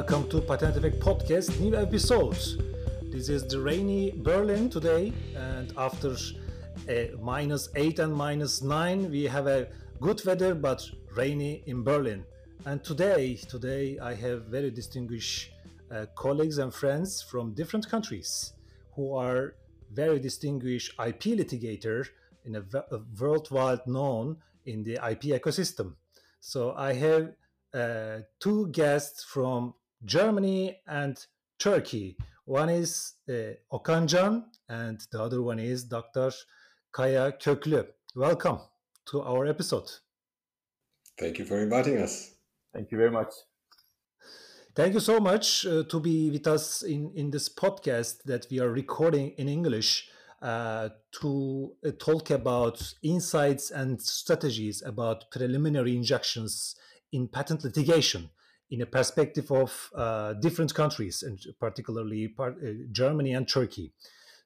welcome to Patent Effect Podcast, new episodes. This is the rainy Berlin today, and after minus eight and minus nine, we have a good weather but rainy in Berlin. And today, today I have very distinguished uh, colleagues and friends from different countries who are very distinguished IP litigator in a, a worldwide known in the IP ecosystem. So I have uh, two guests from Germany and Turkey. One is uh, Okan Can, and the other one is Dr. Kaya Köklü. Welcome to our episode. Thank you for inviting us. Thank you very much. Thank you so much uh, to be with us in, in this podcast that we are recording in English uh, to uh, talk about insights and strategies about preliminary injunctions in patent litigation in a perspective of uh, different countries, and particularly part, uh, Germany and Turkey.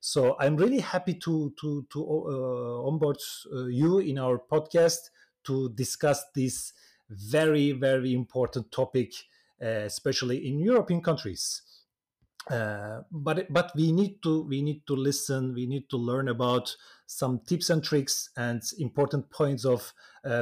So I'm really happy to to to uh, onboard uh, you in our podcast to discuss this very very important topic, uh, especially in European countries. Uh, but but we need to we need to listen. We need to learn about some tips and tricks and important points of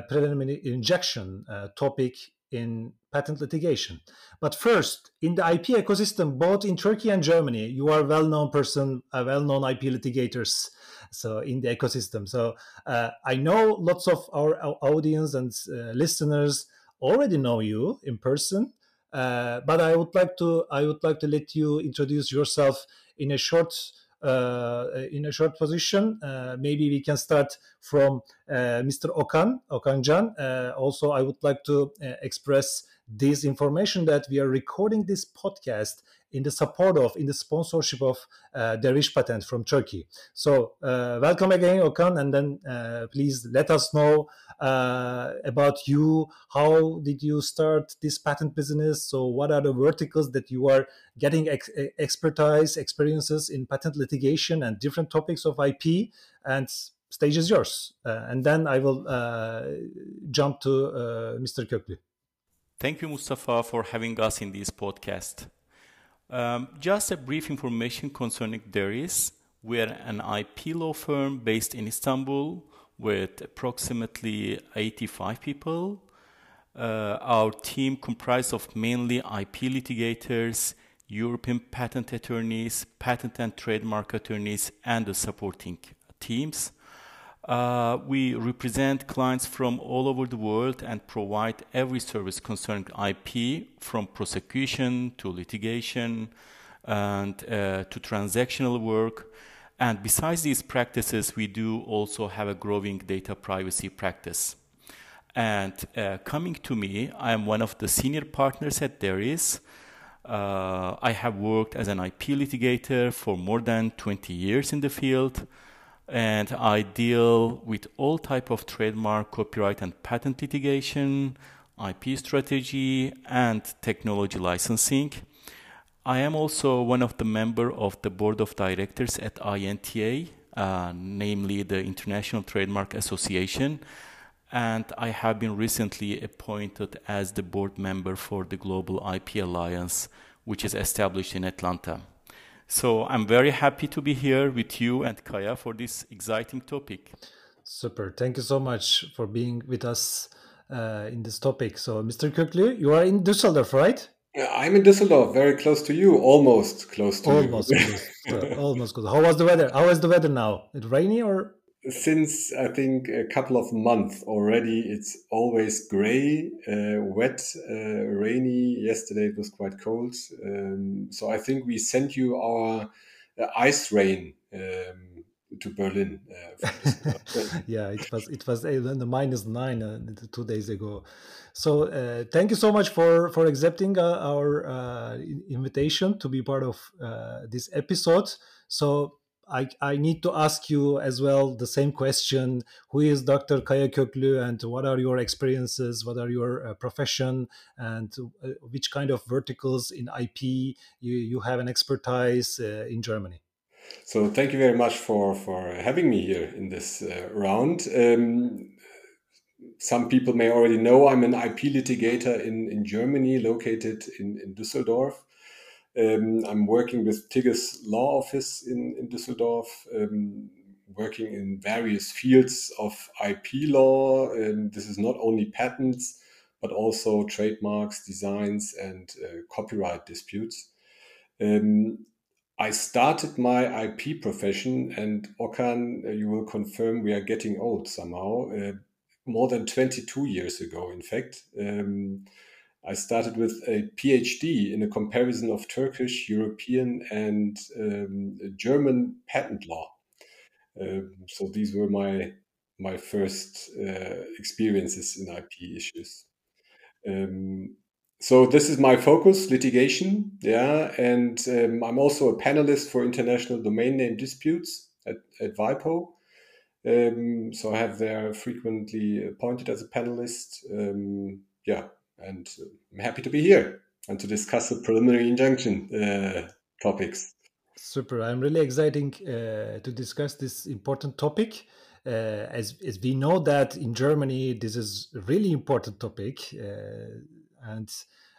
preliminary injunction topic in patent litigation. But first, in the IP ecosystem, both in Turkey and Germany, you are a well-known person, a well-known IP litigators. So in the ecosystem, so uh, I know lots of our, our audience and uh, listeners already know you in person. Uh, but I would like to I would like to let you introduce yourself in a short uh, in a short position. Uh, maybe we can start from uh, Mr. Okan, Okan Can. also, I would like to express this information that we are recording this podcast in the support of, in the sponsorship of uh, Deriş Patent from Turkey. So uh, welcome again, Okan, and then uh, please let us know uh, about you. How did you start this patent business? So what are the verticals that you are getting ex expertise, experiences in patent litigation and different topics of IP? And stage is yours. Uh, and then I will uh, jump to Mr. Köklü. Thank you, Mustafa, for having us in this podcast. Um, just a brief information concerning Deriş. We're an IP law firm based in Istanbul with approximately 85 people. Uh, our team comprised of mainly IP litigators, European patent attorneys, patent and trademark attorneys, and the supporting teams. Uh, we represent clients from all over the world and provide every service concerning IP from prosecution to litigation and uh, to transactional work. And besides these practices, we do also have a growing data privacy practice. And uh, coming to me, I am one of the senior partners at Deriş. Uh, I have worked as an IP litigator for more than 20 years in the field and I deal with all type of trademark, copyright, and patent litigation, IP strategy, and technology licensing. I am also one of the member of the board of directors at INTA, uh, namely the International Trademark Association, and I have been recently appointed as the board member for the Global IP Alliance, which is established in Atlanta. So I'm very happy to be here with you and Kaya for this exciting topic. Super. Thank you so much for being with us uh, in this topic. So, Mr. Köklü, you are in Düsseldorf, right? Yeah, I'm in Düsseldorf, very close to you, almost close to almost you. Close, almost close. How was the weather? How is the weather now? It rainy or since I think a couple of months already. It's always gray, uh, wet, uh, rainy. Yesterday it was quite cold. Um, so I think we sent you our uh, ice rain um, to Berlin. Uh, yeah, it was it was uh, the minus nine uh, two days ago. So thank you so much for for accepting our invitation to be part of this episode. So I, I need to ask you as well the same question. Who is dr kaya köklü and what are your experiences? What are your uh, profession? And uh, which kind of verticals in ip you, you have an expertise uh, in germany? So thank you very much for for having me here in this uh, round. Um, some people may already know I'm an IP litigator in, in Germany, located in, in Düsseldorf. Um, I'm working with Tigges Law Office in, in Düsseldorf, um, working in various fields of IP law. And this is not only patents, but also trademarks, designs, and uh, copyright disputes. Um, I started my IP profession, and Okan, uh, you will confirm we are getting old somehow. Uh, more than 22 years ago, in fact. Um, I started with a PhD in a comparison of Turkish, European, and um, German patent law. Um, so these were my my first uh, experiences in IP issues. Um, so this is my focus, litigation. Yeah, and um, I'm also a panelist for international domain name disputes at, at WIPO. Um, so I have there frequently appointed as a panelist. Um, yeah, and I'm happy to be here and to discuss the preliminary injunction uh, topics. Super. I'm really excited uh, to discuss this important topic. Uh, as, as we know that in Germany, this is a really important topic. Uh, and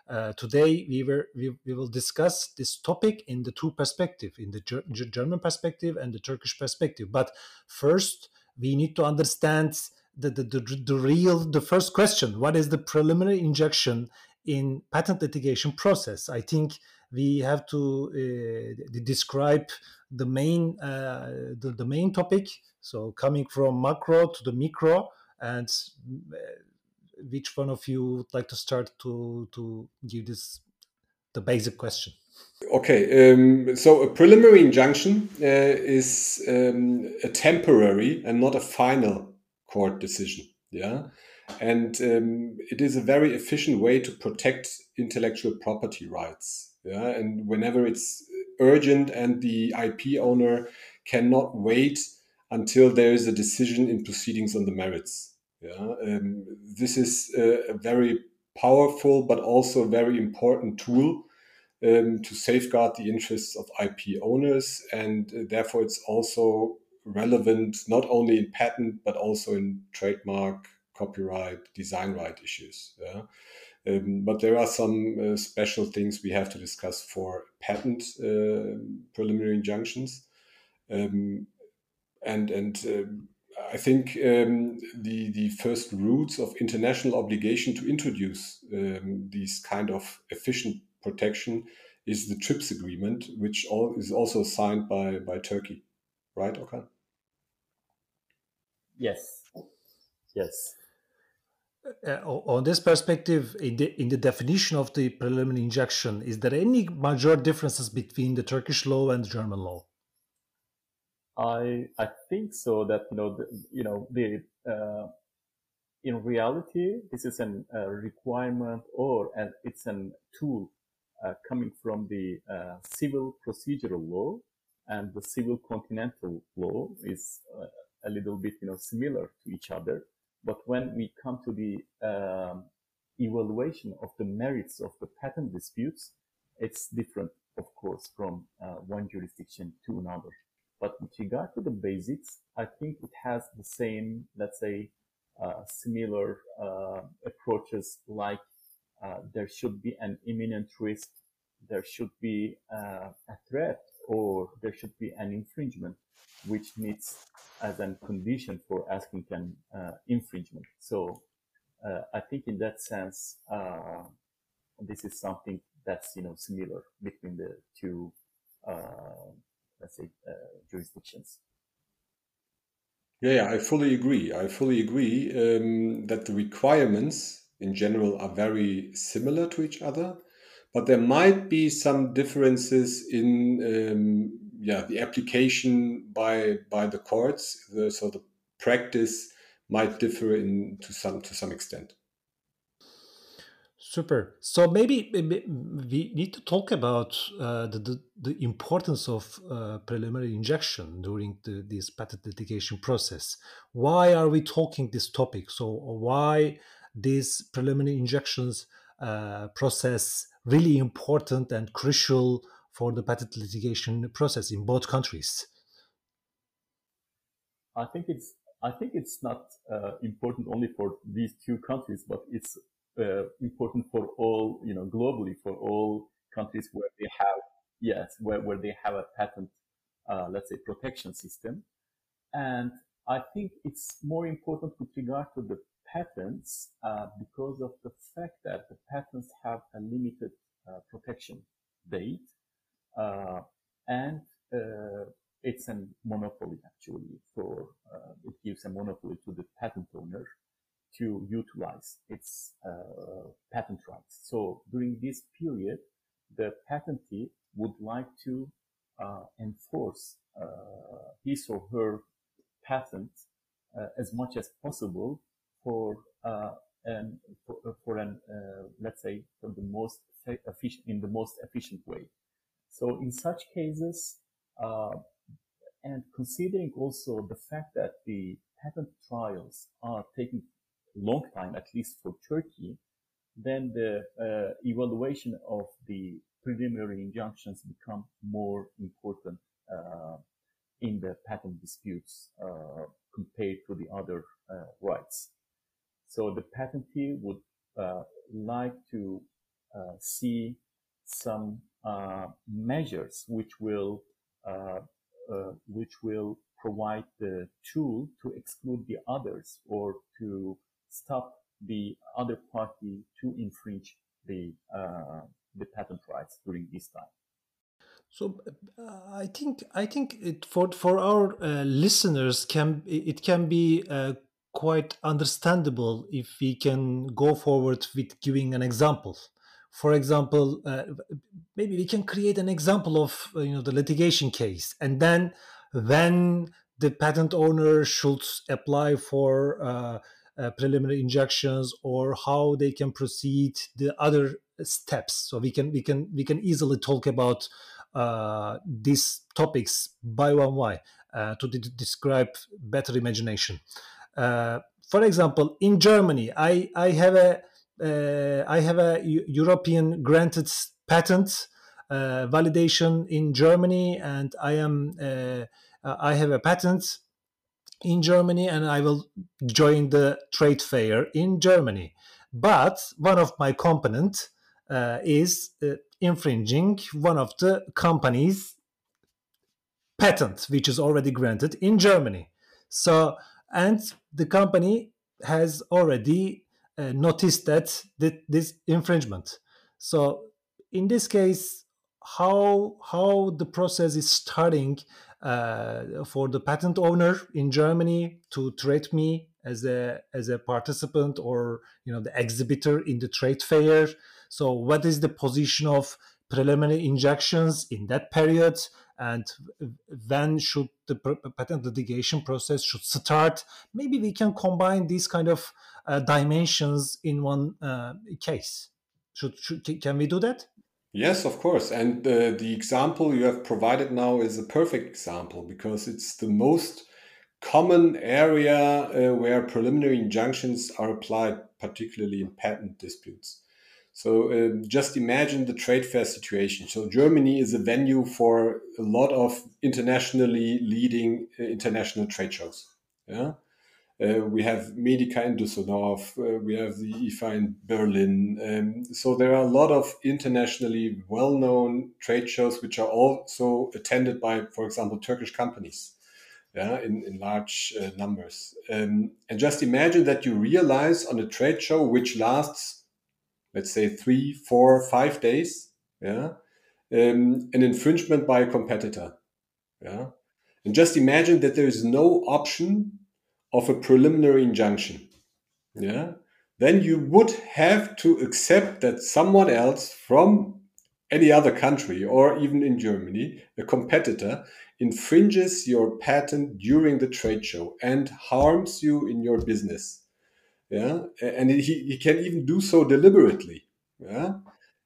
uh, today we, were, we, we will discuss this topic in the two perspective, in the Ger German perspective and the Turkish perspective. But first, we need to understand the, the, the, the real, the first question, what is the preliminary injunction in patent litigation process? I think we have to uh, describe the main uh, the, the, main topic so coming from macro to the micro and uh, which one of you would like to start to to give this the basic question okay um, so a preliminary injunction uh, is um, a temporary and not a final court decision yeah and um, it is a very efficient way to protect intellectual property rights yeah, and whenever it's urgent and the IP owner cannot wait until there is a decision in proceedings on the merits. Yeah, um, this is a, a, very powerful but also very important tool um, to safeguard the interests of IP owners, and uh, therefore it's also relevant not only in patent but also in trademark, copyright, design right issues. Yeah? Um, but there are some uh, special things we have to discuss for patent uh, preliminary injunctions. Um, and and uh, I think um, the, the first roots of international obligation to introduce um, these kind of efficient protection is the TRIPS agreement, which all, is also signed by, by Turkey. Right, Okan? Yes. Yes uh, on this perspective, in the, in the definition of the preliminary injunction, is there any major differences between the Turkish law and the German law? I I think so. That you know the, you know the uh, in reality this is a uh, requirement or and it's a tool uh, coming from the uh, civil procedural law and the civil continental law is uh, a little bit you know similar to each other but when we come to the um, evaluation of the merits of the patent disputes, it's different, of course, from uh, one jurisdiction to another. But with regard to the basics, I think it has the same, let's say, uh, similar uh, approaches like uh, there should be an imminent risk, there should be uh, a threat, or there should be an infringement, which meets as a condition for asking an uh, infringement. So uh, I think in that sense, uh, this is something that's you know similar between the two, uh, let's say, uh, jurisdictions. Yeah, yeah, I fully agree. I fully agree um, that the requirements in general are very similar to each other, but there might be some differences in um, yeah the application by by the courts. The, so the practice might differ in to some to some extent. Super. So maybe, maybe we need to talk about uh, the, the, the importance of uh, preliminary injection during the, this patent litigation process. Why are we talking this topic? So why these preliminary injections uh, process really important and crucial for the patent litigation process in both countries? I think it's I think it's not uh, important only for these two countries, but it's uh, important for all, you know, globally for all countries where they have, yes, where, where they have a patent, uh, let's say, protection system. And I think it's more important with regard to the patents uh, because of the fact that the patents have a limited uh, protection date uh, and uh, it's a monopoly actually for uh, it gives a monopoly to the patent owner to utilize its uh, patent rights. So during this period, the patentee would like to enforce his or her patent as much as possible for uh, and for, uh, for an uh, let's say for the most efficient in the most efficient way. So in such cases, and considering also the fact that the patent trials are taking long time, at least for Turkey, then the uh, evaluation of the preliminary injunctions become more important uh, in the patent disputes uh, compared to the other rights. So the patentee would uh, like to uh, see some uh, measures which will uh, uh, which will provide the tool to exclude the others or to stop the other party to infringe the uh, the patent rights during this time. So I think I think it, for for our listeners can it can be quite understandable if we can go forward with giving an example. For example uh, maybe we can create an example of uh, you know the litigation case and then when the patent owner should apply for uh, uh preliminary injunctions or how they can proceed the other steps. So we can we can we can easily talk about uh, these topics by one way uh, to describe better imagination for example, in Germany, I, I have a uh, I have a European granted patent uh, validation in Germany, and I am uh, I have a patent in Germany, and I will join the trade fair in Germany. But one of my component uh, is uh, infringing one of the company's patent, which is already granted in Germany. So and the company has already uh, noticed that, that this infringement. So in this case, how how the process is starting uh, for the patent owner in Germany to treat me as a as a participant or you know the exhibitor in the trade fair. So what is the position of preliminary injunctions in that period? And when should the patent litigation process should start. Maybe we can combine these kind of uh, dimensions in one uh, case. Should, should, can we do that? Yes of course. And uh, the example you have provided now is a perfect example because it's the most common area uh, where preliminary injunctions are applied particularly in patent disputes so uh, just imagine the trade fair situation. So Germany is a venue for a lot of internationally leading uh, international trade shows. Yeah. Uh, we have Medica in Düsseldorf, uh, we have the IFA in Berlin. Um, so there are a lot of internationally well known trade shows which are also attended by, for example, Turkish companies yeah, in, in large uh, numbers. Um, and just imagine that you realize on a trade show which lasts let's say three, four, five days, yeah, um, an infringement by a competitor, yeah, and just imagine that there is no option of a preliminary injunction, yeah, then you would have to accept that someone else from any other country or even in Germany, a competitor infringes your patent during the trade show and harms you in your business yeah? And he, he can even do so deliberately. Yeah?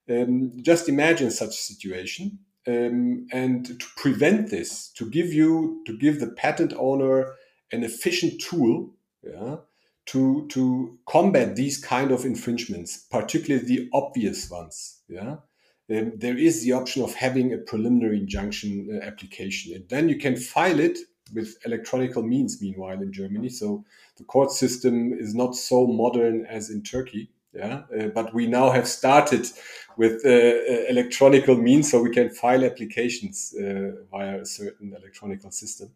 Um, just imagine such a situation. Um, and to prevent this to give you to give the patent owner an efficient tool yeah to to combat these kind of infringements particularly the obvious ones yeah um, there is the option of having a preliminary injunction uh, application. And then you can file it with electronical means. Meanwhile, in Germany, so the court system is not so modern as in Turkey. Yeah, uh, but we now have started with uh, uh electronical means, so we can file applications uh, via a certain electronical system,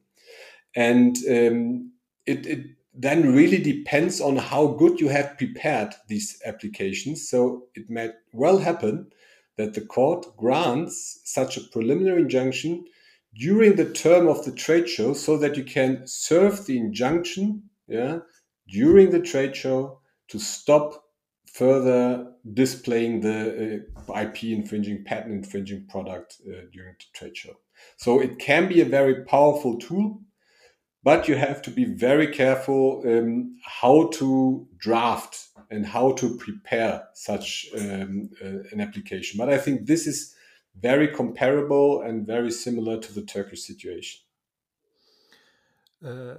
and um, it, it then really depends on how good you have prepared these applications. So it might well happen that the court grants such a preliminary injunction during the term of the trade show so that you can serve the injunction yeah, during the trade show to stop further displaying the uh, IP infringing, patent infringing product uh, during the trade show. So it can be a very powerful tool but you have to be very careful um, how to draft and how to prepare such um, uh, an application. But I think this is very comparable and very similar to the Turkish situation. Uh,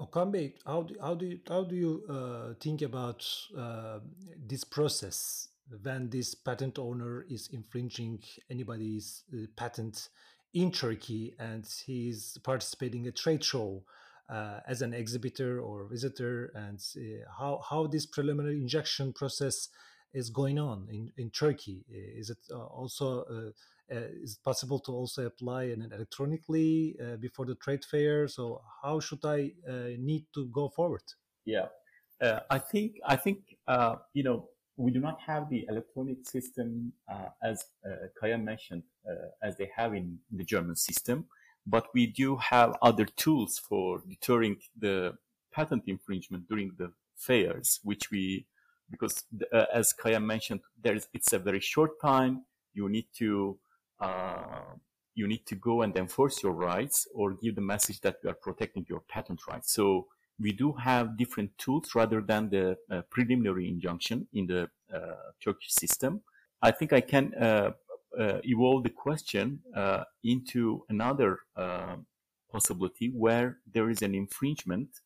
Okan Bey, how do, how do you, how do you uh, think about uh, this process when this patent owner is infringing anybody's uh, patent in Turkey and he's participating a trade show uh, as an exhibitor or visitor and uh, how, how this preliminary injection process is going on in, in Turkey. Is it uh, also uh, uh, is it possible to also apply and electronically before the trade fair? So how should I need to go forward? Yeah, I think I think you know we do not have the electronic system uh, as uh, Kaya mentioned, uh, as they have in the German system, but we do have other tools for deterring the patent infringement during the fairs, which we, because uh, as Kaya mentioned, there's it's a very short time. You need to uh, you need to go and enforce your rights or give the message that you are protecting your patent rights. So we do have different tools rather than the uh, preliminary injunction in the uh, Turkish system. I think I can uh, uh, evolve the question into another possibility where there is an infringement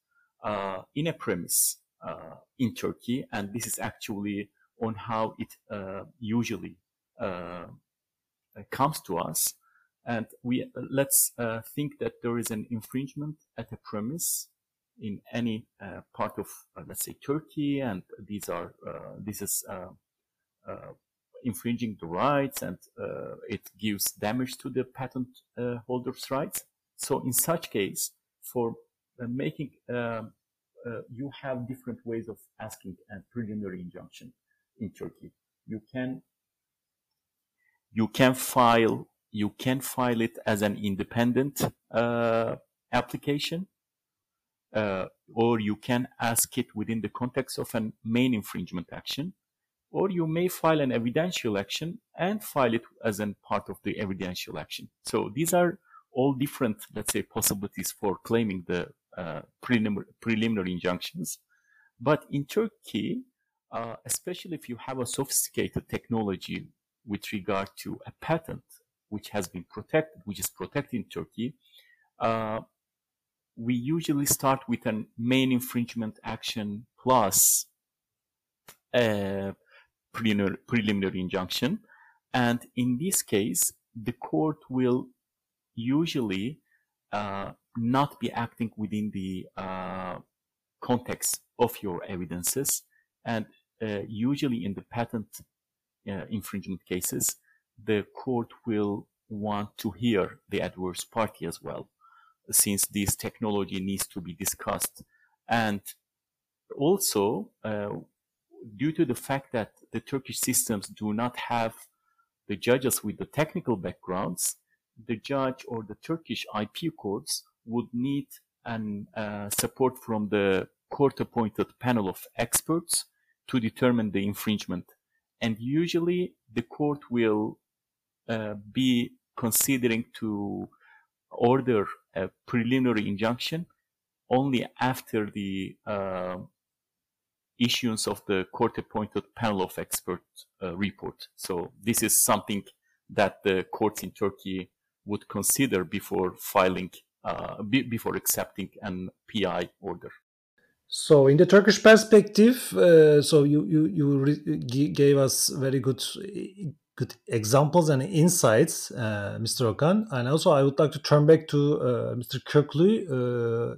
in a premise in Turkey, and this is actually on how it usually comes to us. And we let's think that there is an infringement at a premise in any uh, part of, uh, let's say, Turkey, and these are uh, this is uh, uh, infringing the rights, and it gives damage to the patent holder's rights. So, in such case, for making you have different ways of asking a preliminary injunction in Turkey. You can you can file you can file it as an independent uh, application uh, or you can ask it within the context of a main infringement action, or you may file an evidential action and file it as a part of the evidential action. So these are all different, let's say, possibilities for claiming the uh, preliminary, injunctions. But in Turkey, uh, especially if you have a sophisticated technology with regard to a patent which has been protected, which is protected in Turkey, uh, we usually start with a main infringement action plus a preliminary, preliminary injunction. And in this case, the court will usually uh, not be acting within the uh, context of your evidences. And uh, usually in the patent uh, infringement cases, the court will want to hear the adverse party as well since this technology needs to be discussed. And also, uh, due to the fact that the Turkish systems do not have the judges with the technical backgrounds, the judge or the Turkish IP courts would need an uh, support from the court-appointed panel of experts to determine the infringement. And usually, the court will uh, be considering to order a preliminary injunction only after the uh, issuance of the court-appointed panel of experts uh, report. So this is something that the courts in Turkey would consider before filing, uh, before accepting an PI order. So, in the Turkish perspective, uh, so you you you gave us very good good examples and insights, uh, Mr. Okan. And also, I would like to turn back to uh, Mr. Köklü uh,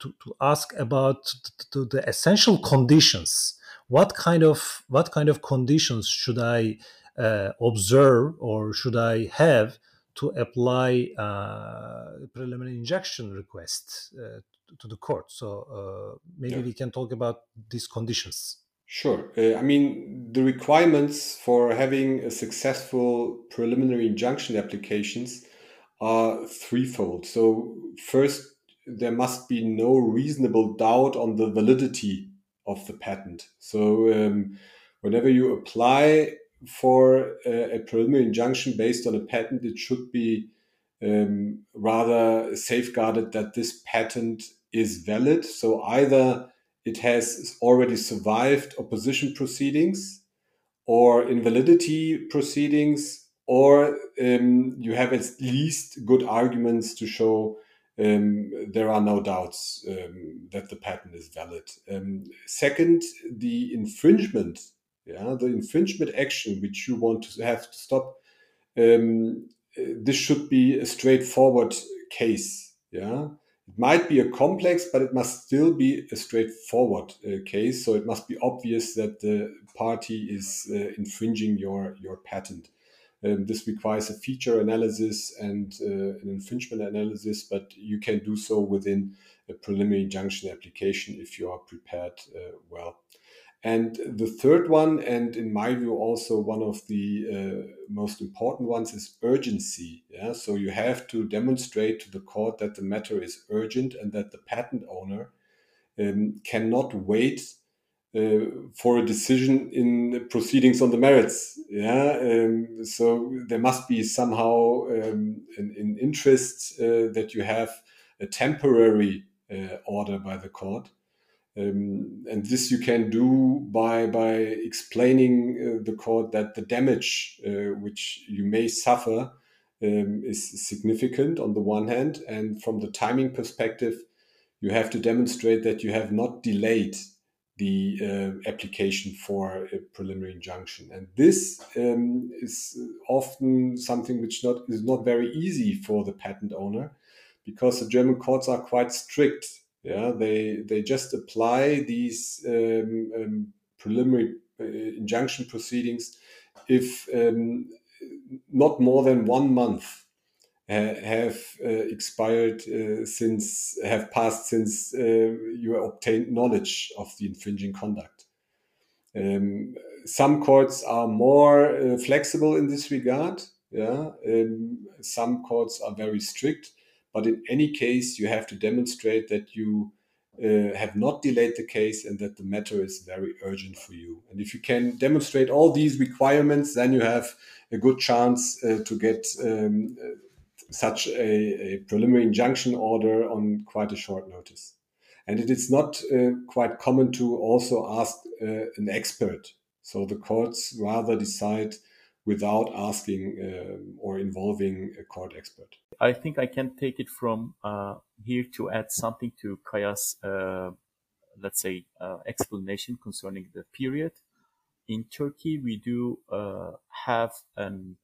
to, to ask about to the essential conditions. What kind of what kind of conditions should I uh, observe or should I have to apply uh, preliminary injunction request uh, to the court? So maybe yeah. we can talk about these conditions. Sure. Uh, I mean, the requirements for having a successful preliminary injunction applications are threefold. So, first, there must be no reasonable doubt on the validity of the patent. So, um, whenever you apply for a, a, preliminary injunction based on a patent, it should be um, rather safeguarded that this patent is valid. So, either it has already survived opposition proceedings or invalidity proceedings, or um, you have at least good arguments to show um, there are no doubts um, that the patent is valid. Um, second, the infringement, yeah, the infringement action which you want to have to stop. Um, this should be a straightforward case, yeah it might be a complex, but it must still be a straightforward uh, case. So it must be obvious that the party is uh, infringing your, your patent. Um, this requires a feature analysis and uh, an infringement analysis, but you can do so within a preliminary injunction application if you are prepared uh, well. And the third one, and in my view, also one of the uh, most important ones, is urgency. Yeah, so you have to demonstrate to the court that the matter is urgent and that the patent owner um, cannot wait uh, for a decision in proceedings on the merits. Yeah, um, so there must be somehow um, an, an, interest uh, that you have a temporary uh, order by the court um, and this you can do by by explaining uh, the court that the damage uh, which you may suffer um, is significant on the one hand, and from the timing perspective, you have to demonstrate that you have not delayed the uh, application for a preliminary injunction, and this um, is often something which not is not very easy for the patent owner, because the German courts are quite strict yeah, they they just apply these um, um, preliminary uh, injunction proceedings if um, not more than one month have uh, expired uh, since have passed since uh, you obtained knowledge of the infringing conduct. Um, some courts are more uh, flexible in this regard. Yeah, um, some courts are very strict. But in any case, you have to demonstrate that you uh, have not delayed the case and that the matter is very urgent for you. And if you can demonstrate all these requirements, then you have a good chance uh, to get um, such a, a, preliminary injunction order on quite a short notice. And it is not uh, quite common to also ask uh, an expert. So the courts rather decide without asking um, or involving a court expert. I think I can take it from uh, here to add something to Kaya's, uh, let's say, uh, explanation concerning the period. In Turkey, we do uh, have an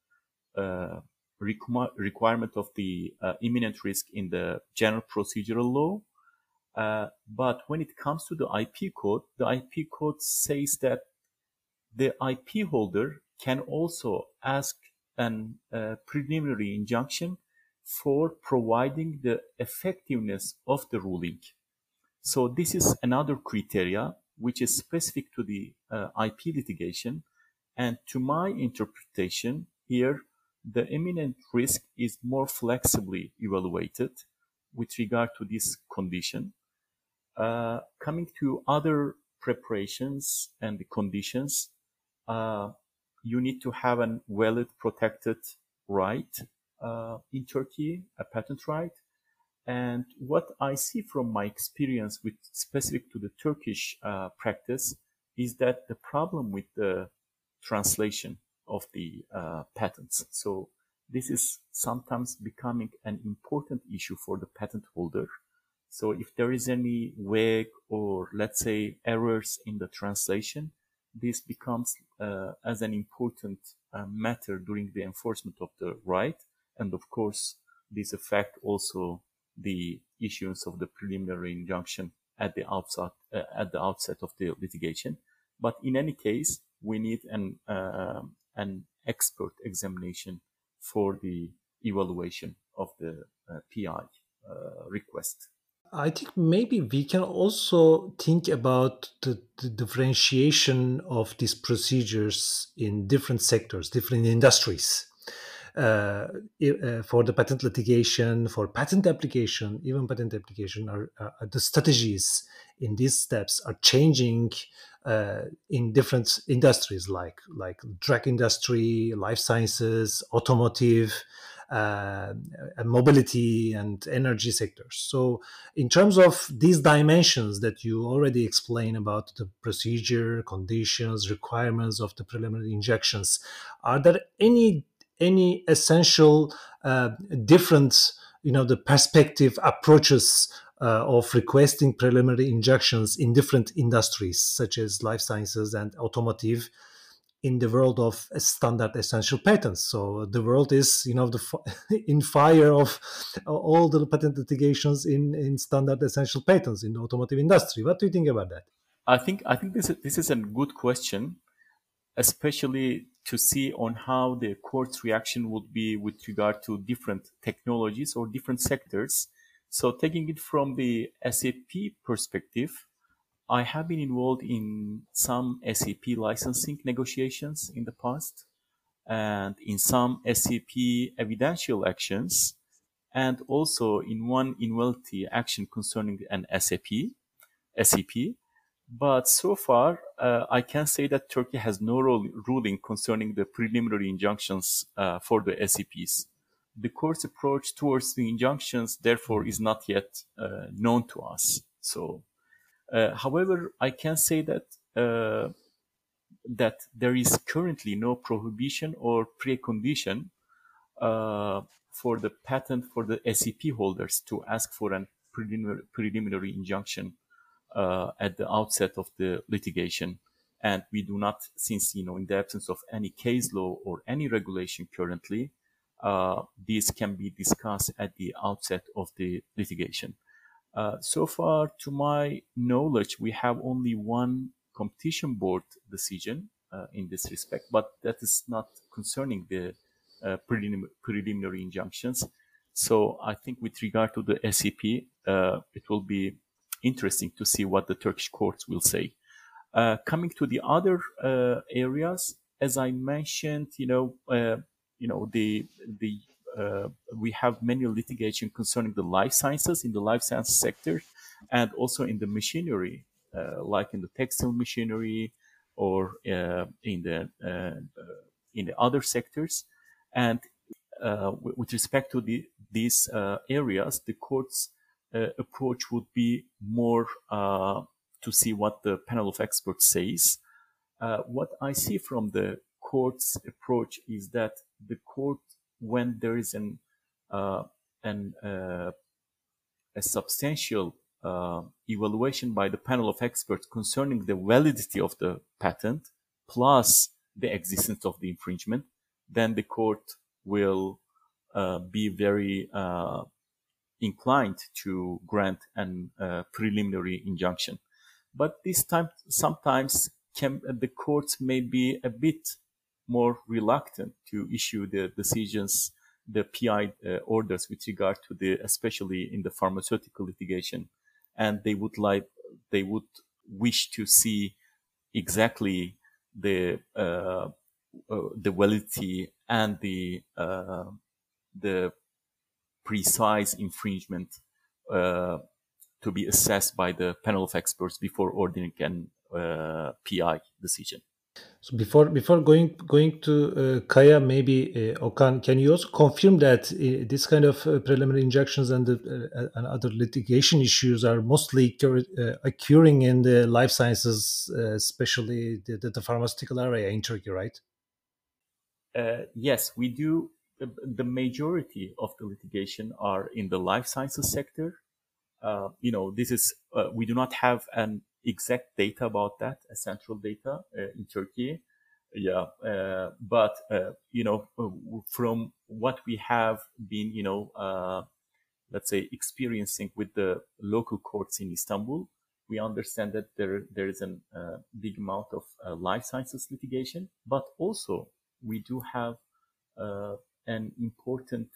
uh, requ- requirement of the uh, imminent risk in the general procedural law. but when it comes to the IP code, the IP code says that the IP holder can also ask an uh, preliminary injunction for providing the effectiveness of the ruling. So this is another criteria which is specific to the uh, IP litigation. And to my interpretation here, the imminent risk is more flexibly evaluated with regard to this condition. Uh, coming to other preparations and the conditions, uh, you need to have a valid protected right uh, in Turkey, a patent right. And what I see from my experience with specific to the Turkish uh, practice is that the problem with the translation of the uh, patents. So this is sometimes becoming an important issue for the patent holder. So if there is any vague or let's say errors in the translation, this becomes uh, as an important uh, matter during the enforcement of the right. And of course, this affect also the issuance of the preliminary injunction at the outset, uh, at the outset of the litigation. But in any case, we need an, uh, an expert examination for the evaluation of the uh, PI uh, request. I think maybe we can also think about the, the, differentiation of these procedures in different sectors, different industries. Uh, uh, for the patent litigation, for patent application, even patent application, are, uh, the strategies in these steps are changing uh, in different industries, like like drug industry, life sciences, automotive mobility and energy sectors. So, in terms of these dimensions that you already explained about the procedure, conditions, requirements of the preliminary injections, are there any any essential uh, different, you know, the perspective approaches uh, of requesting preliminary injections in different industries, such as life sciences and automotive, in the world of standard essential patents. So the world is, you know, the in fire of all the patent litigations in, in standard essential patents in the automotive industry. What do you think about that? I think I think this is, this is a good question, especially to see on how the court's reaction would be with regard to different technologies or different sectors. So taking it from the SEP perspective, I have been involved in some SEP licensing negotiations in the past and in some SEP evidential actions and also in one invalidity action concerning an SEP, SEP. But so far, uh, I can say that Turkey has no ruling concerning the preliminary injunctions uh, for the SEPs. The court's approach towards the injunctions, therefore, is not yet uh, known to us. So however, I can say that uh, that there is currently no prohibition or precondition uh, for the patent for the SEP holders to ask for a preliminary, preliminary injunction uh, at the outset of the litigation. And we do not, since, you know, in the absence of any case law or any regulation currently, uh, these can be discussed at the outset of the litigation. Uh, so far, to my knowledge, we have only one competition board decision uh, in this respect, but that is not concerning the uh, prelim preliminary injunctions. So I think with regard to the SEP, uh, it will be interesting to see what the Turkish courts will say. Uh, coming to the other areas, as I mentioned, you know, you know, the the we have many litigation concerning the life sciences in the life science sector and also in the machinery, uh, like in the textile machinery or uh, in the uh, in the other sectors. And uh, with respect to the, these areas, the court's approach would be more to see what the panel of experts says. what I see from the court's approach is that the court when there is an uh, an uh, a substantial uh, evaluation by the panel of experts concerning the validity of the patent plus the existence of the infringement, then the court will uh, be very uh, inclined to grant an uh, preliminary injunction. But this time, sometimes can, the courts may be a bit more reluctant to issue the decisions, the PI uh, orders with regard to the, especially in the pharmaceutical litigation. And they would like, they would wish to see exactly the, uh, uh, the validity and the, uh, the precise infringement, uh, to be assessed by the panel of experts before ordering an uh, PI decision. So before before going going to uh, Kaya, maybe uh, Okan, can you also confirm that uh, this kind of uh, preliminary injunctions and the, uh, and other litigation issues are mostly uh, occurring in the life sciences, especially the, the, the, pharmaceutical area in Turkey, right? yes, we do. The majority of the litigation are in the life sciences sector. you know, this is we do not have an exact data about that, central data uh, in Turkey. yeah, uh, but uh, you know, from what we have been, you know, let's say experiencing with the local courts in Istanbul, we understand that there there is a uh, big amount of uh, life sciences litigation, but also we do have uh, an important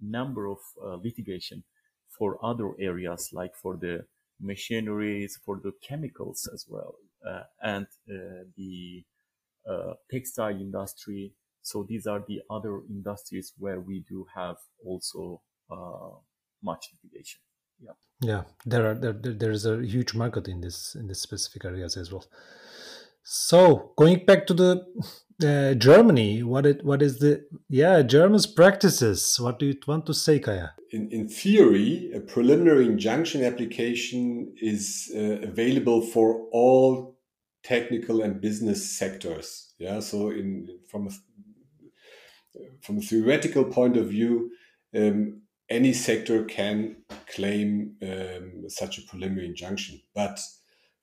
number of litigation for other areas, like for the machineries, for the chemicals as well, uh, and uh, the uh, textile industry. So these are the other industries where we do have also uh, much litigation. Yeah. Yeah, there are there, there is a huge market in this in this specific areas as well. So going back to the uh, Germany, what it what is the yeah German's practices? What do you want to say, Kaya? In in theory, a preliminary injunction application is uh, available for all technical and business sectors. Yeah, so in from a from a theoretical point of view, um, any sector can claim um, such a preliminary injunction. But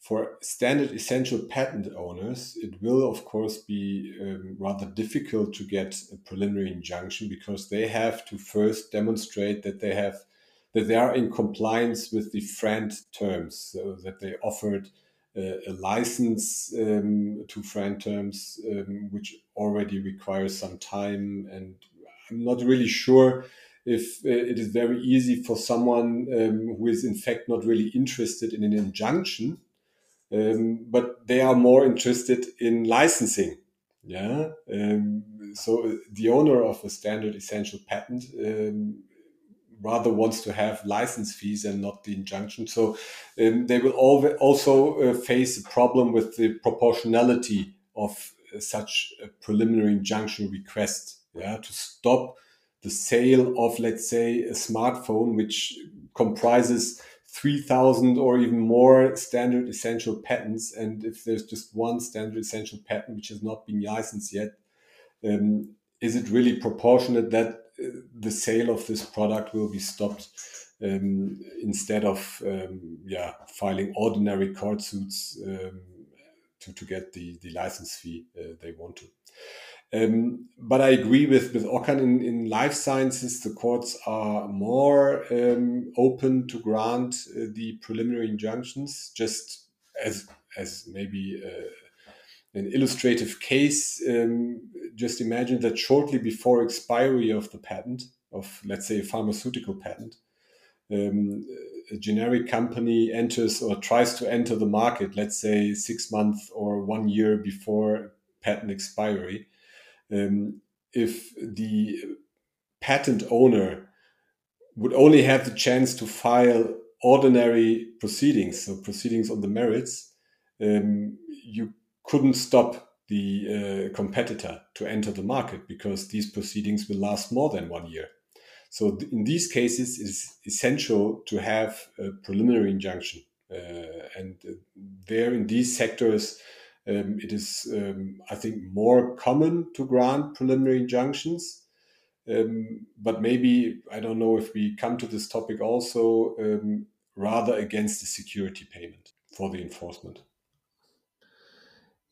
for standard essential patent owners, it will, of course, be um, rather difficult to get a preliminary injunction because they have to first demonstrate that they have that they are in compliance with the FRAND terms, so that they offered uh, a license um, to FRAND terms, um, which already requires some time. And I'm not really sure if uh, it is very easy for someone um, who is in fact not really interested in an injunction, um, but they are more interested in licensing. Yeah. Um, so uh, the owner of a standard essential patent um, rather wants to have license fees and not the injunction. So um, they will also uh, face a problem with the proportionality of uh, such a preliminary injunction request. Yeah, to stop the sale of, let's say, a smartphone, which comprises 3,000 or even more standard essential patents. And if there's just one standard essential patent which has not been licensed yet, um, is it really proportionate that uh, the sale of this product will be stopped um, instead of um, yeah filing ordinary court suits um, to, to get the, the license fee uh, they want to? Um, but I agree with with Okan in, in life sciences, the courts are more um, open to grant uh, the preliminary injunctions, just as as maybe uh, an illustrative case. Um, just imagine that shortly before expiry of the patent of, let's say, a pharmaceutical patent, um, a generic company enters or tries to enter the market, let's say six months or one year before patent expiry um, if the patent owner would only have the chance to file ordinary proceedings, so proceedings on the merits, um, you couldn't stop the uh, competitor to enter the market because these proceedings will last more than one year. So in these cases, it's essential to have a preliminary injunction. Uh, and uh, there in these sectors, um, it is, um, I think, more common to grant preliminary injunctions. Um, but maybe, I don't know if we come to this topic also, um, rather against the security payment for the enforcement.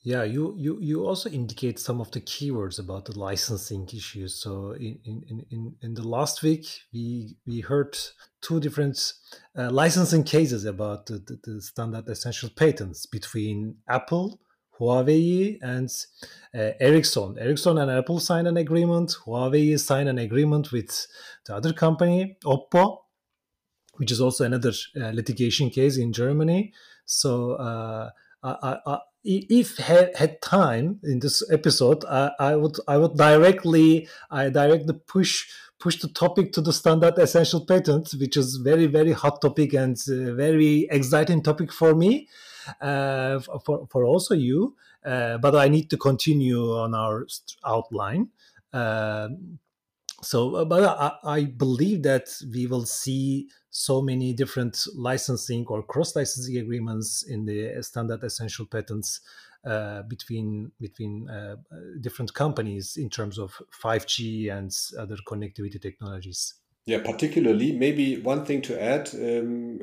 Yeah, you, you, you also indicate some of the keywords about the licensing issues. So in, in, in, in the last week, we, we heard two different uh, licensing cases about the, the, the standard essential patents between Apple Huawei and uh, Ericsson. Ericsson and Apple signed an agreement. Huawei signed an agreement with the other company, Oppo, which is also another uh, litigation case in Germany. So, uh, I, I, if had, had time in this episode, I, I, would I would directly I directly push push the topic to the standard essential patent, which is very very hot topic and uh, very exciting topic for me uh, for, for also you. Uh, but I need to continue on our outline. Um, so, uh, but I, I, believe that we will see so many different licensing or cross licensing agreements in the standard essential patents uh, between between uh, different companies in terms of 5G and other connectivity technologies. Yeah, particularly, maybe one thing to add. Um,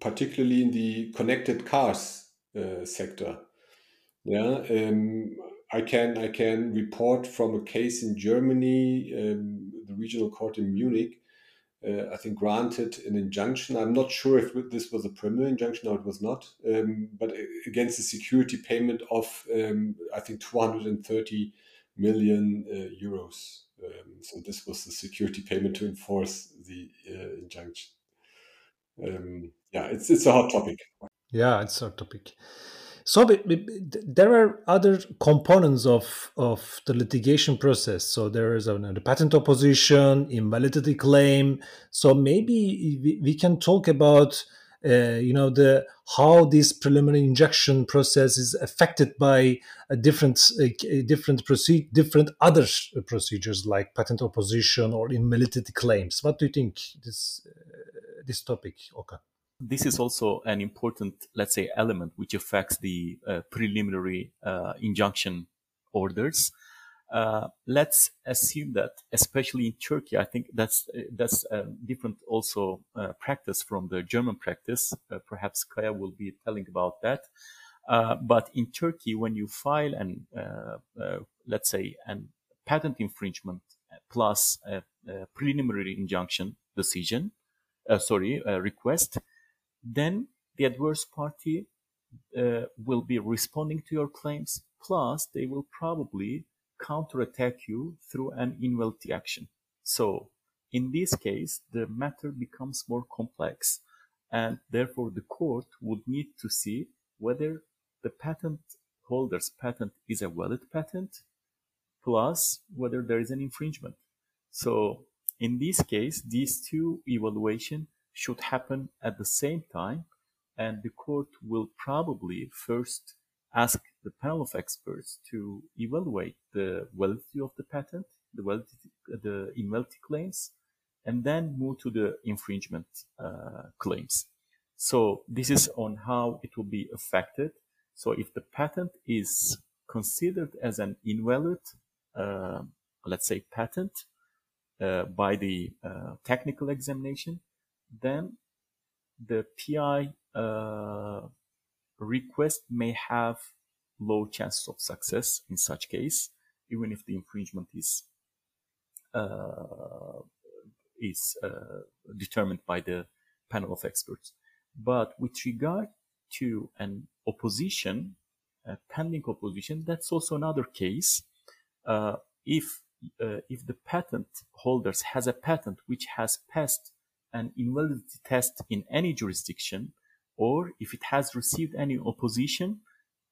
particularly in the connected cars uh, sector. Yeah, um, I can I can report from a case in Germany, um, the regional court in Munich. Uh, I think granted an injunction. I'm not sure if this was a preliminary injunction or it was not, um, but against a security payment of um, I think 230 million uh, euros. Um, so this was the security payment to enforce the uh, injunction. Yeah, it's it's a hot topic. Yeah, it's a hot topic. So there are other components of, of the litigation process. So there is a, a patent opposition, invalidity claim. So maybe we, we can talk about uh, you know the how this preliminary injunction process is affected by a different uh, different proceed different other procedures like patent opposition or invalidity claims. What do you think this uh, this topic, Okan? This is also an important, let's say, element which affects the uh, preliminary uh, injunction orders. Uh, let's assume that, especially in Turkey, I think that's that's a different also uh, practice from the German practice. Uh, perhaps Kaya will be telling about that. Uh, but in Turkey, when you file an, let's say, an patent infringement plus a, a preliminary injunction decision, sorry, request, then the adverse party uh, will be responding to your claims, plus they will probably counterattack you through an invalidity action. So in this case, the matter becomes more complex and therefore the court would need to see whether the patent holder's patent is a valid patent plus whether there is an infringement. So in this case, these two evaluation should happen at the same time, and the court will probably first ask the panel of experts to evaluate the validity of the patent, the validity, the invalidity claims, and then move to the infringement uh, claims. So this is on how it will be affected. So if the patent is considered as an invalid, uh, let's say patent, uh, by the uh, technical examination, then the PI uh, request may have low chances of success in such case, even if the infringement is uh, is uh, determined by the panel of experts. But with regard to an opposition, a pending opposition, that's also another case. Uh, if uh, if the patent holders has a patent which has passed an invalidity test in any jurisdiction or if it has received any opposition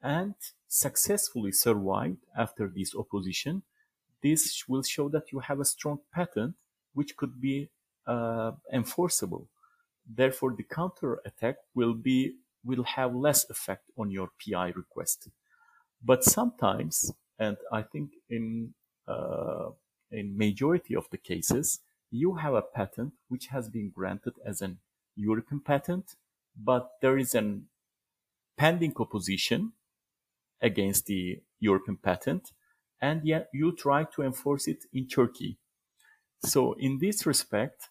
and successfully survived after this opposition, this will show that you have a strong patent which could be uh, enforceable. Therefore, the counter attack will be will have less effect on your PI request. But sometimes, and I think in uh, in majority of the cases, you have a patent which has been granted as an European patent, but there is an pending opposition against the European patent, and yet you try to enforce it in Turkey. So in this respect,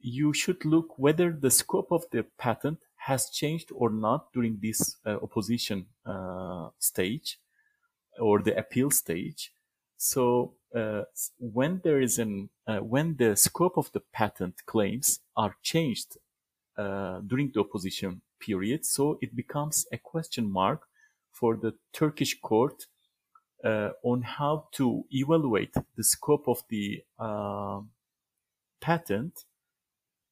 you should look whether the scope of the patent has changed or not during this uh, opposition uh, stage or the appeal stage. So uh, when there is an uh, when the scope of the patent claims are changed uh, during the opposition period, so it becomes a question mark for the Turkish court uh, on how to evaluate the scope of the uh, patent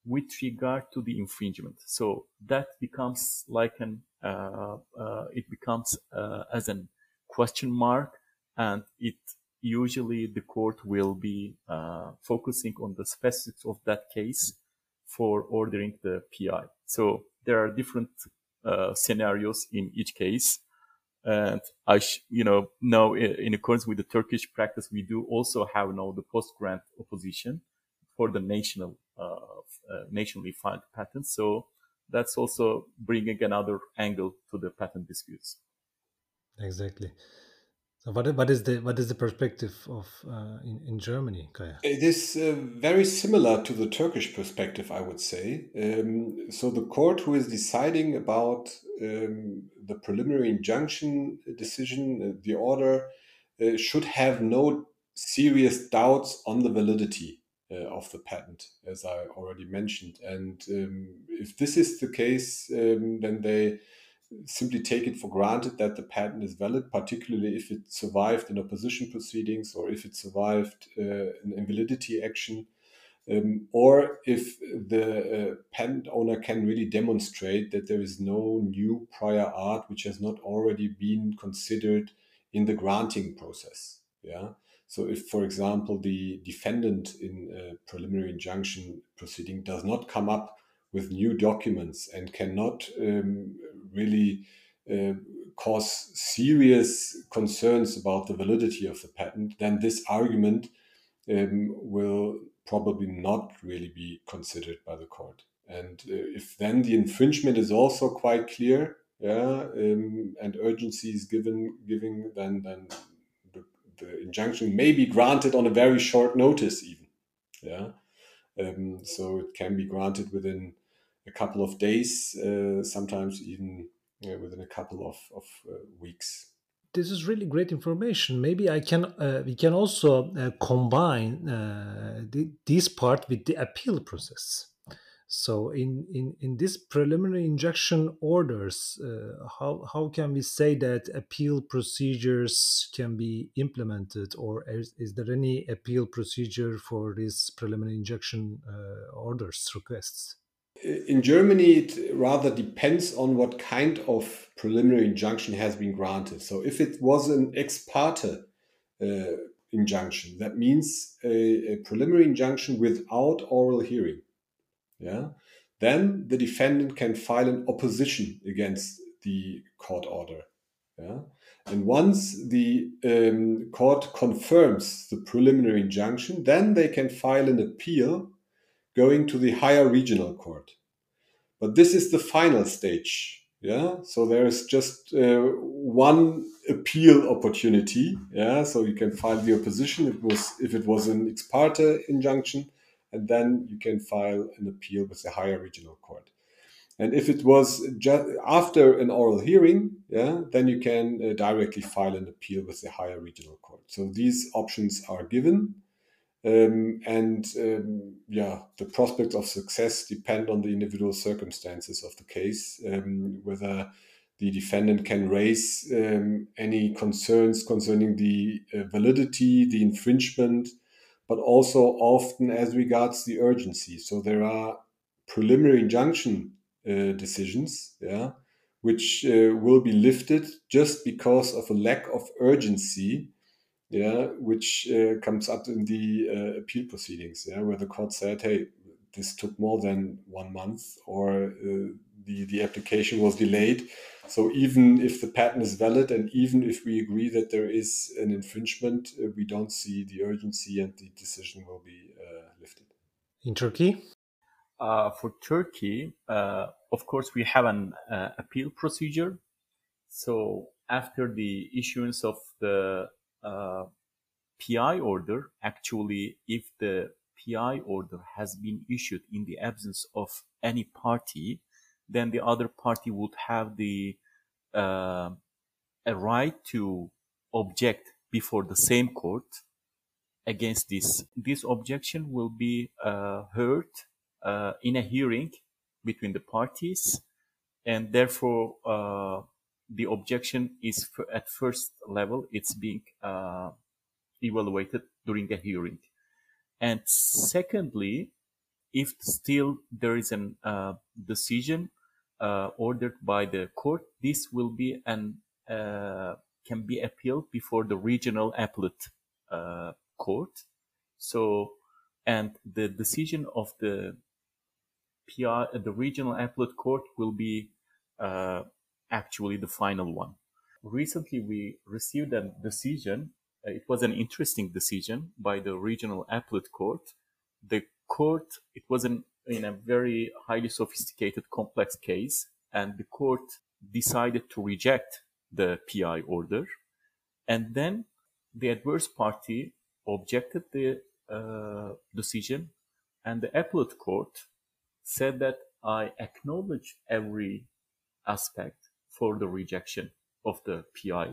with regard to the infringement. So that becomes like an uh, it becomes as an question mark, and it usually the court will be uh, focusing on the specifics of that case for ordering the PI. So there are different uh, scenarios in each case. And I, you know, now in accordance with the Turkish practice, we do also have now the post-grant opposition for the national, uh, uh, nationally filed patents. So that's also bringing another angle to the patent disputes. Exactly. So what, what is the what is the perspective of uh, in, in Germany, Kaya? It is uh, very similar to the Turkish perspective, I would say. Um, so the court who is deciding about um, the preliminary injunction decision, uh, the order, uh, should have no serious doubts on the validity uh, of the patent, as I already mentioned. And um, if this is the case, um, then they simply take it for granted that the patent is valid, particularly if it survived in opposition proceedings or if it survived uh, an invalidity action. Um, or if the uh, patent owner can really demonstrate that there is no new prior art which has not already been considered in the granting process. Yeah. So, if, for example, the defendant in a preliminary injunction proceeding does not come up with new documents and cannot um, really uh, cause serious concerns about the validity of the patent, then this argument um, will probably not really be considered by the court. And uh, if then the infringement is also quite clear, yeah, um, and urgency is given, giving, then then the, the injunction may be granted on a very short notice, even, yeah. Um, so it can be granted within a couple of days, uh, sometimes even uh, within a couple of, of uh, weeks. This is really great information. Maybe I can uh, we can also uh, combine uh, the, this part with the appeal process. So in, in, in this preliminary injunction orders, how, how can we say that appeal procedures can be implemented or is, is there any appeal procedure for these preliminary injunction orders requests? In Germany, it rather depends on what kind of preliminary injunction has been granted. So, if it was an ex parte uh, injunction, that means a, a, preliminary injunction without oral hearing, yeah, then the defendant can file an opposition against the court order. Yeah. And once the um, court confirms the preliminary injunction, then they can file an appeal going to the higher regional court. But this is the final stage. Yeah, so there is just uh, one appeal opportunity. Yeah, so you can file the opposition. It was if it was an ex parte injunction, and then you can file an appeal with the higher regional court. And if it was just after an oral hearing, yeah, then you can uh, directly file an appeal with the higher regional court. So these options are given. Um, and um, yeah, the prospects of success depend on the individual circumstances of the case, um, whether the defendant can raise um, any concerns concerning the uh, validity, the infringement, but also often as regards the urgency. So there are preliminary injunction uh, decisions, yeah, which uh, will be lifted just because of a lack of urgency yeah, which uh, comes up in the uh, appeal proceedings, yeah, where the court said, hey, this took more than one month, or uh, the the application was delayed. So even if the patent is valid, and even if we agree that there is an infringement, uh, we don't see the urgency, and the decision will be uh, lifted. In Turkey. Uh, for Turkey, of course, we have an appeal procedure. So after the issuance of the uh, PI order, actually, if the PI order has been issued in the absence of any party, then the other party would have the uh, a right to object before the same court against this. This objection will be uh, heard uh, in a hearing between the parties, and therefore uh, the objection is at first level, it's being uh, evaluated during a hearing. And secondly, if still there is a uh, decision uh, ordered by the court, this will be an uh, can be appealed before the regional appellate uh, court. So, and the decision of the PR, the regional appellate court will be uh, actually the final one. Recently, we received a decision. Uh, it was an interesting decision by the regional appellate court. The court, it was an, in a very highly sophisticated, complex case, and the court decided to reject the PI order. And then the adverse party objected the uh, decision, and the appellate court said that I acknowledge every aspect for the rejection of the PI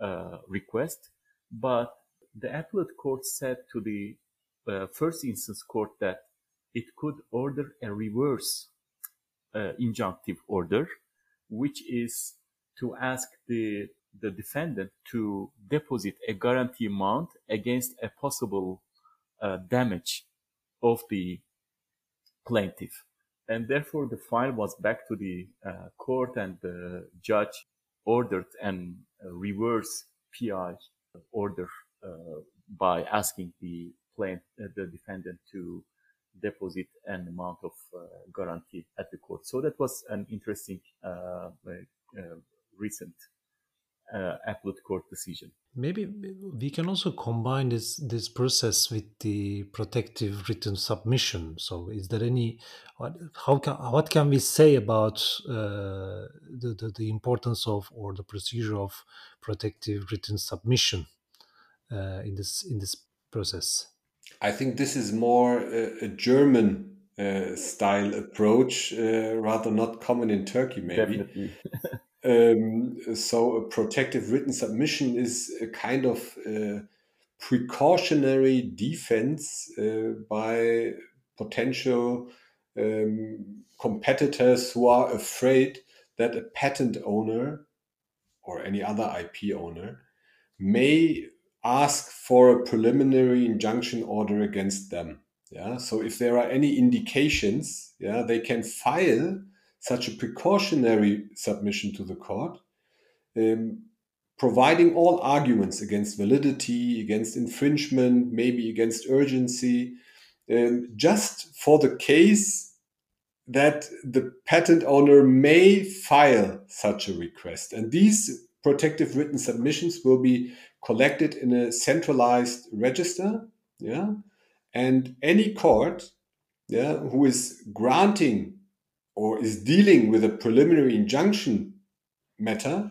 uh, request, but the appellate court said to the uh, first instance court that it could order a reverse uh, injunctive order, which is to ask the the defendant to deposit a guarantee amount against a possible uh, damage of the plaintiff. And therefore, the file was back to the uh, court, and the judge ordered an reverse PI order uh, by asking the plaintiff, uh, the defendant to deposit an amount of uh, guarantee at the court. So that was an interesting recent uh, appellate court decision. Maybe we can also combine this this process with the protective written submission. So, is there any what, how can what can we say about uh, the, the, the importance of or the procedure of protective written submission uh, in this in this process? I think this is more a, a German uh, style approach, uh, rather not common in Turkey, maybe. Um, so a protective written submission is a kind of uh, precautionary defense uh, by potential um, competitors who are afraid that a patent owner or any other IP owner may ask for a preliminary injunction order against them. Yeah. So if there are any indications, yeah, they can file such a precautionary submission to the court, um, providing all arguments against validity, against infringement, maybe against urgency, um, just for the case that the patent owner may file such a request. And these protective written submissions will be collected in a centralized register. Yeah. And any court yeah, who is granting or is dealing with a preliminary injunction matter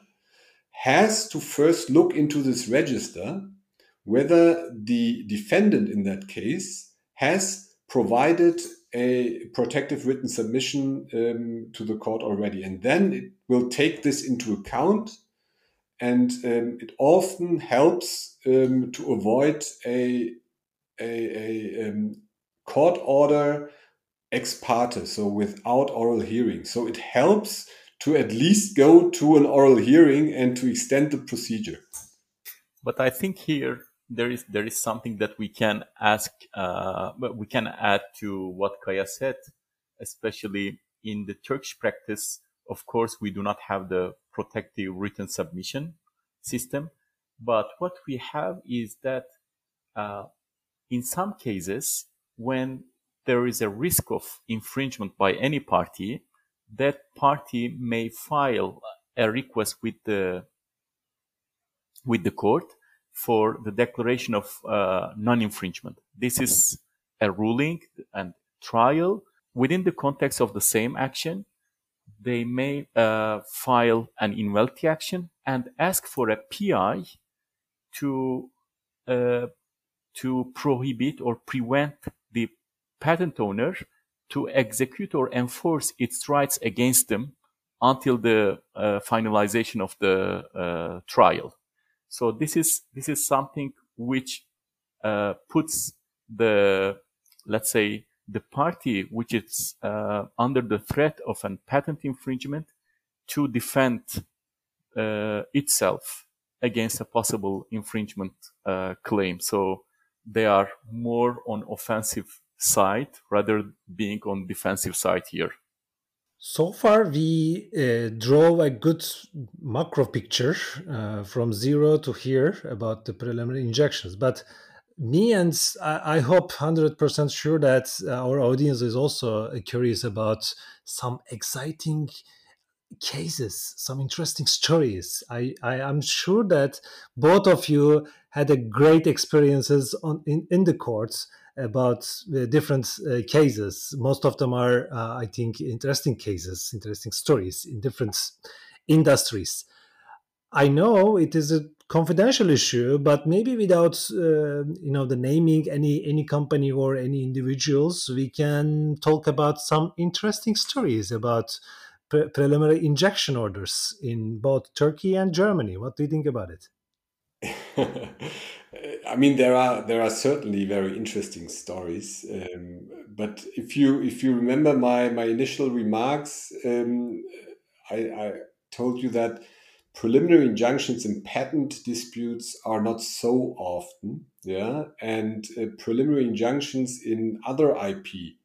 has to first look into this register whether the defendant in that case has provided a protective written submission um, to the court already. And then it will take this into account. And um, it often helps um, to avoid a, a, a um, court order ex parte, so without oral hearing. So it helps to at least go to an oral hearing and to extend the procedure. But I think here there is there is something that we can ask, uh, we can add to what Kaya said, especially in the Turkish practice. Of course, we do not have the protective written submission system, but what we have is that uh, in some cases, when there is a risk of infringement by any party, that party may file a request with the with the court for the declaration of uh, non-infringement. This is a ruling and trial within the context of the same action. They may uh, file an invalidity action and ask for a PI to uh, to prohibit or prevent patent owner to execute or enforce its rights against them until the uh, finalization of the uh, trial. So this is this is something which uh, puts the let's say the party which is uh, under the threat of a patent infringement to defend uh, itself against a possible infringement uh, claim. So they are more on offensive side rather being on defensive side here. So far, we uh, draw a good macro picture uh, from zero to here about the preliminary injections. But me and I, I hope 100% sure that our audience is also curious about some exciting cases, some interesting stories. I, I am sure that both of you had a great experiences on in, in the courts about the different uh, cases. Most of them are, uh, I think, interesting cases, interesting stories in different industries. I know it is a confidential issue, but maybe without uh, you know the naming any any company or any individuals, we can talk about some interesting stories about pre- preliminary injection orders in both Turkey and Germany. What do you think about it? I mean, there are there are certainly very interesting stories. Um, but if you if you remember my my initial remarks, um, I, I told you that preliminary injunctions in patent disputes are not so often, yeah, and uh, preliminary injunctions in other IP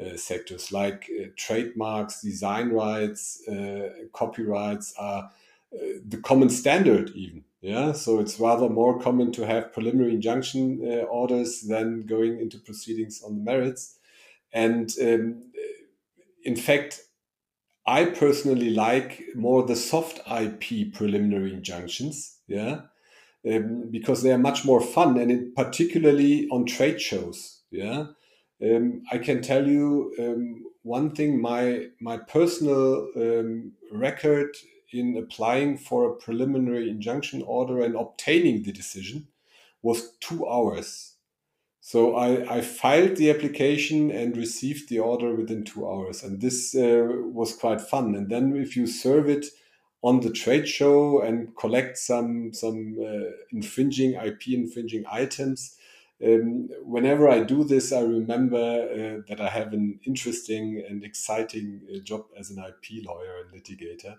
uh, sectors like uh, trademarks, design rights, uh, copyrights are uh, the common standard even. Yeah, so it's rather more common to have preliminary injunction uh, orders than going into proceedings on the merits. And um, in fact, I personally like more the soft IP preliminary injunctions, yeah, um, because they are much more fun, and it, particularly on trade shows, yeah. Um, I can tell you um, one thing: my my personal um, record in applying for a preliminary injunction order and obtaining the decision was two hours. So I, I filed the application and received the order within two hours, and this uh, was quite fun. And then if you serve it on the trade show and collect some some uh, infringing IP infringing items, um, whenever I do this, I remember uh, that I have an interesting and exciting uh, job as an IP lawyer and litigator.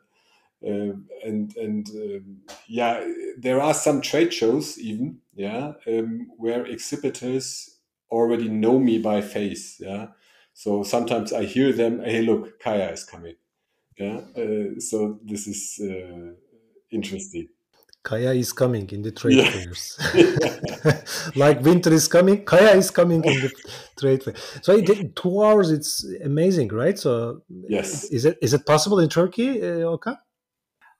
Uh, and and um, yeah, there are some trade shows even yeah um, where exhibitors already know me by face yeah. So sometimes I hear them, hey, look, Kaya is coming. Yeah. Uh, so this is uh, interesting. Kaya is coming in the trade yeah. fairs. like winter is coming, Kaya is coming in the trade fair. So it, two hours, it's amazing, right? So yes, is it is it possible in Turkey, uh, Okan?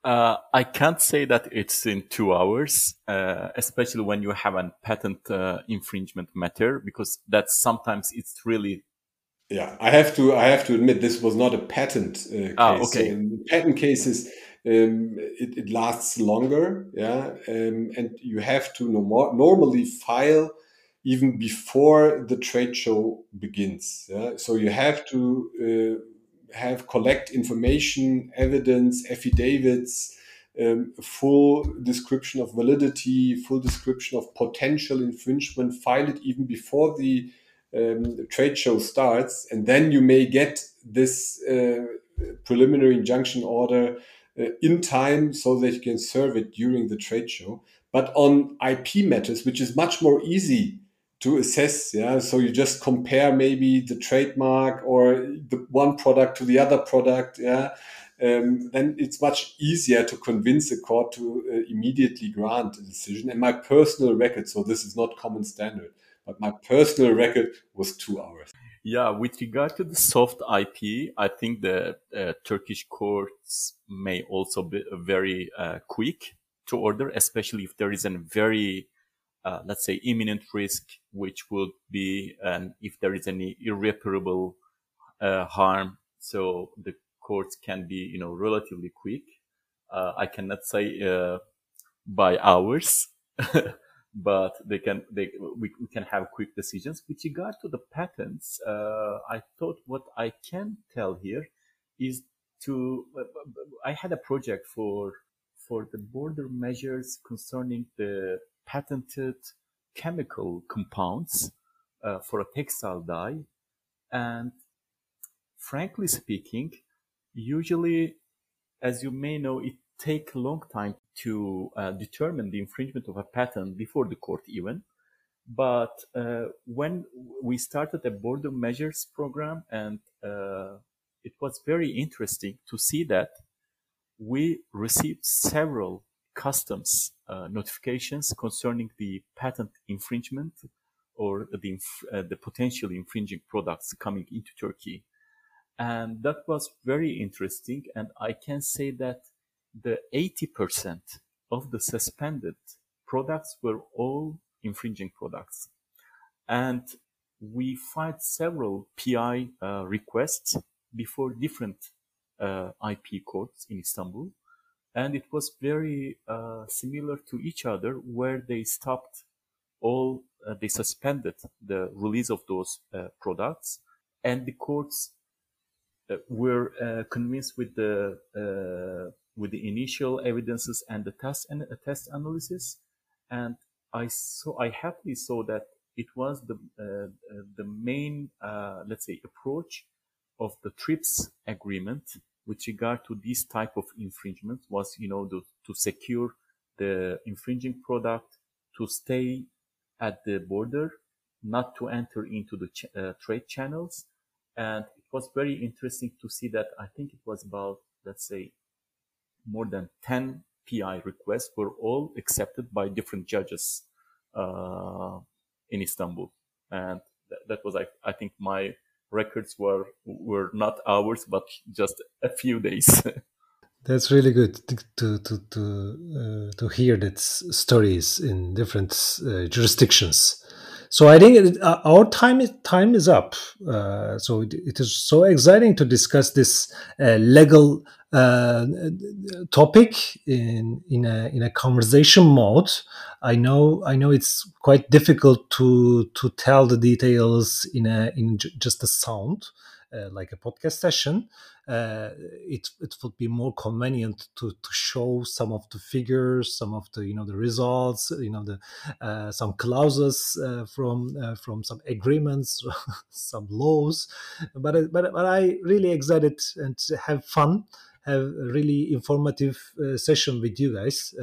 Uh, I can't say that it's in two hours, uh, especially when you have a patent uh, infringement matter, because that's sometimes it's really. Yeah, I have to. I have to admit this was not a patent uh, case. Ah, okay. So in patent cases, um, it, it, lasts longer. Yeah, um, and you have to no more normally file even before the trade show begins. Yeah? So you have to uh, have collect information, evidence, affidavits, um, full description of validity, full description of potential infringement, file it even before the um, trade show starts, and then you may get this uh, preliminary injunction order uh, in time so that you can serve it during the trade show. But on IP matters, which is much more easy to assess. Yeah, so you just compare maybe the trademark or the one product to the other product. Yeah, um, then it's much easier to convince a court to uh, immediately grant a decision. And my personal record, so this is not common standard, but my personal record was two hours. Yeah, with regard to the soft IP, I think the uh, Turkish courts may also be very uh, quick to order, especially if there is a very uh, let's say imminent risk, which would be and if there is any irreparable uh, harm. So the courts can be, you know, relatively quick. Uh, I cannot say uh, by hours, but they can they we, we, can have quick decisions. With regard to the patents, uh, I thought what I can tell here is to I had a project for for the border measures concerning the patented chemical compounds uh, for a textile dye. And frankly speaking, usually, as you may know, it takes a long time to uh, determine the infringement of a patent before the court even. But uh, when we started a border measures program, and uh, it was very interesting to see that we received several customs uh, notifications concerning the patent infringement or the, inf- uh, the potential infringing products coming into Turkey. And that was very interesting. And I can say that the 80% of the suspended products were all infringing products. And we filed several PI uh, requests before different uh, IP courts in Istanbul and it was very uh, similar to each other, where they stopped all, uh, they suspended the release of those uh, products, and the courts uh, were uh, convinced with the with the initial evidences and the test and test analysis, and I saw I happily saw that it was the the main let's say approach of the TRIPS agreement with regard to this type of infringement was, you know, the, to secure the infringing product to stay at the border, not to enter into the ch- uh, trade channels. And it was very interesting to see that I think it was about, let's say, more than 10 PI requests were all accepted by different judges uh, in Istanbul. And th- that was, I, I think, my records were were not hours but just a few days. That's really good to to to to, uh, to hear that stories in different uh, jurisdictions so i think it, uh, our time is time is up uh, so it, it is so exciting to discuss this uh, legal uh, topic in in a in a conversation mode. I know I know it's quite difficult to to tell the details in a in just a sound. Uh, like a podcast session, uh, it it would be more convenient to to show some of the figures, some of the you know the results, you know the uh, some clauses uh, from uh, from some agreements, some laws. But but but I really excited and have fun have a really informative session with you guys.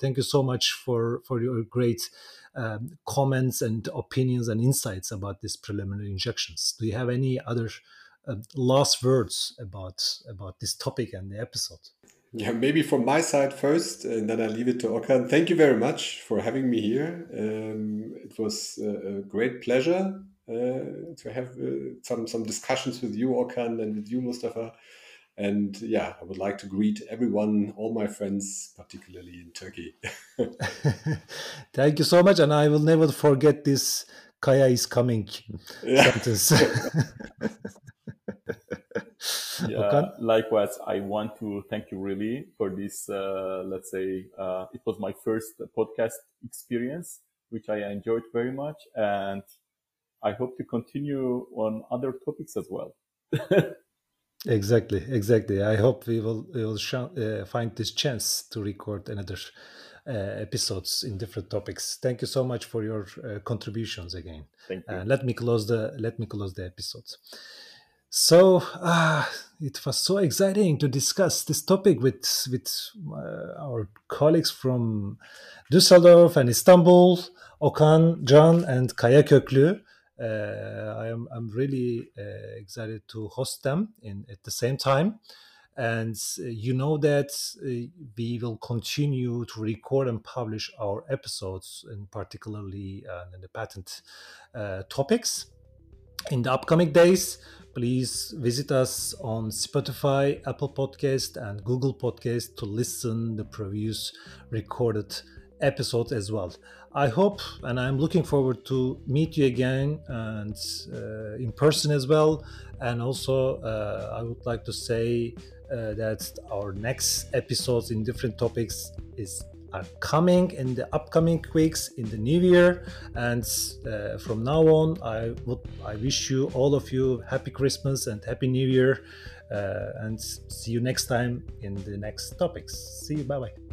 Thank you so much for for your great um, comments and opinions and insights about these preliminary injections. Do you have any other uh, last words about about this topic and the episode? Yeah, maybe from my side first, and then I leave it to Okan. Thank you very much for having me here. Um, it was a great pleasure uh, to have uh, some some discussions with you, Okan, and with you, Mustafa. And yeah, I would like to greet everyone, all my friends, particularly in Turkey. Thank you so much. And I will never forget this Kaya is coming yeah. sentence. yeah, likewise, I want to thank you really for this. Uh, let's say uh, it was my first podcast experience, which I enjoyed very much. And I hope to continue on other topics as well. Exactly, exactly. I hope we will we will uh, find this chance to record another uh, episodes in different topics. Thank you so much for your uh, contributions again. Thank you. let me close the let me close the episodes. So uh, it was so exciting to discuss this topic with with uh, our colleagues from Düsseldorf and Istanbul, Okan, Can, and Kaya Köklü. Uh, I am I'm really uh, excited to host them in at the same time and uh, you know that uh, we will continue to record and publish our episodes and particularly in the patent topics in the upcoming days please visit us on spotify apple podcast and google podcast to listen the previous recorded episodes as well I hope and I'm looking forward to meet you again and uh, in person as well. And also, uh, I would like to say uh, that our next episodes in different topics is are coming in the upcoming weeks in the new year. And uh, from now on, I would I wish you all of you happy Christmas and happy New Year. Uh, and see you next time in the next topics. See you. Bye bye.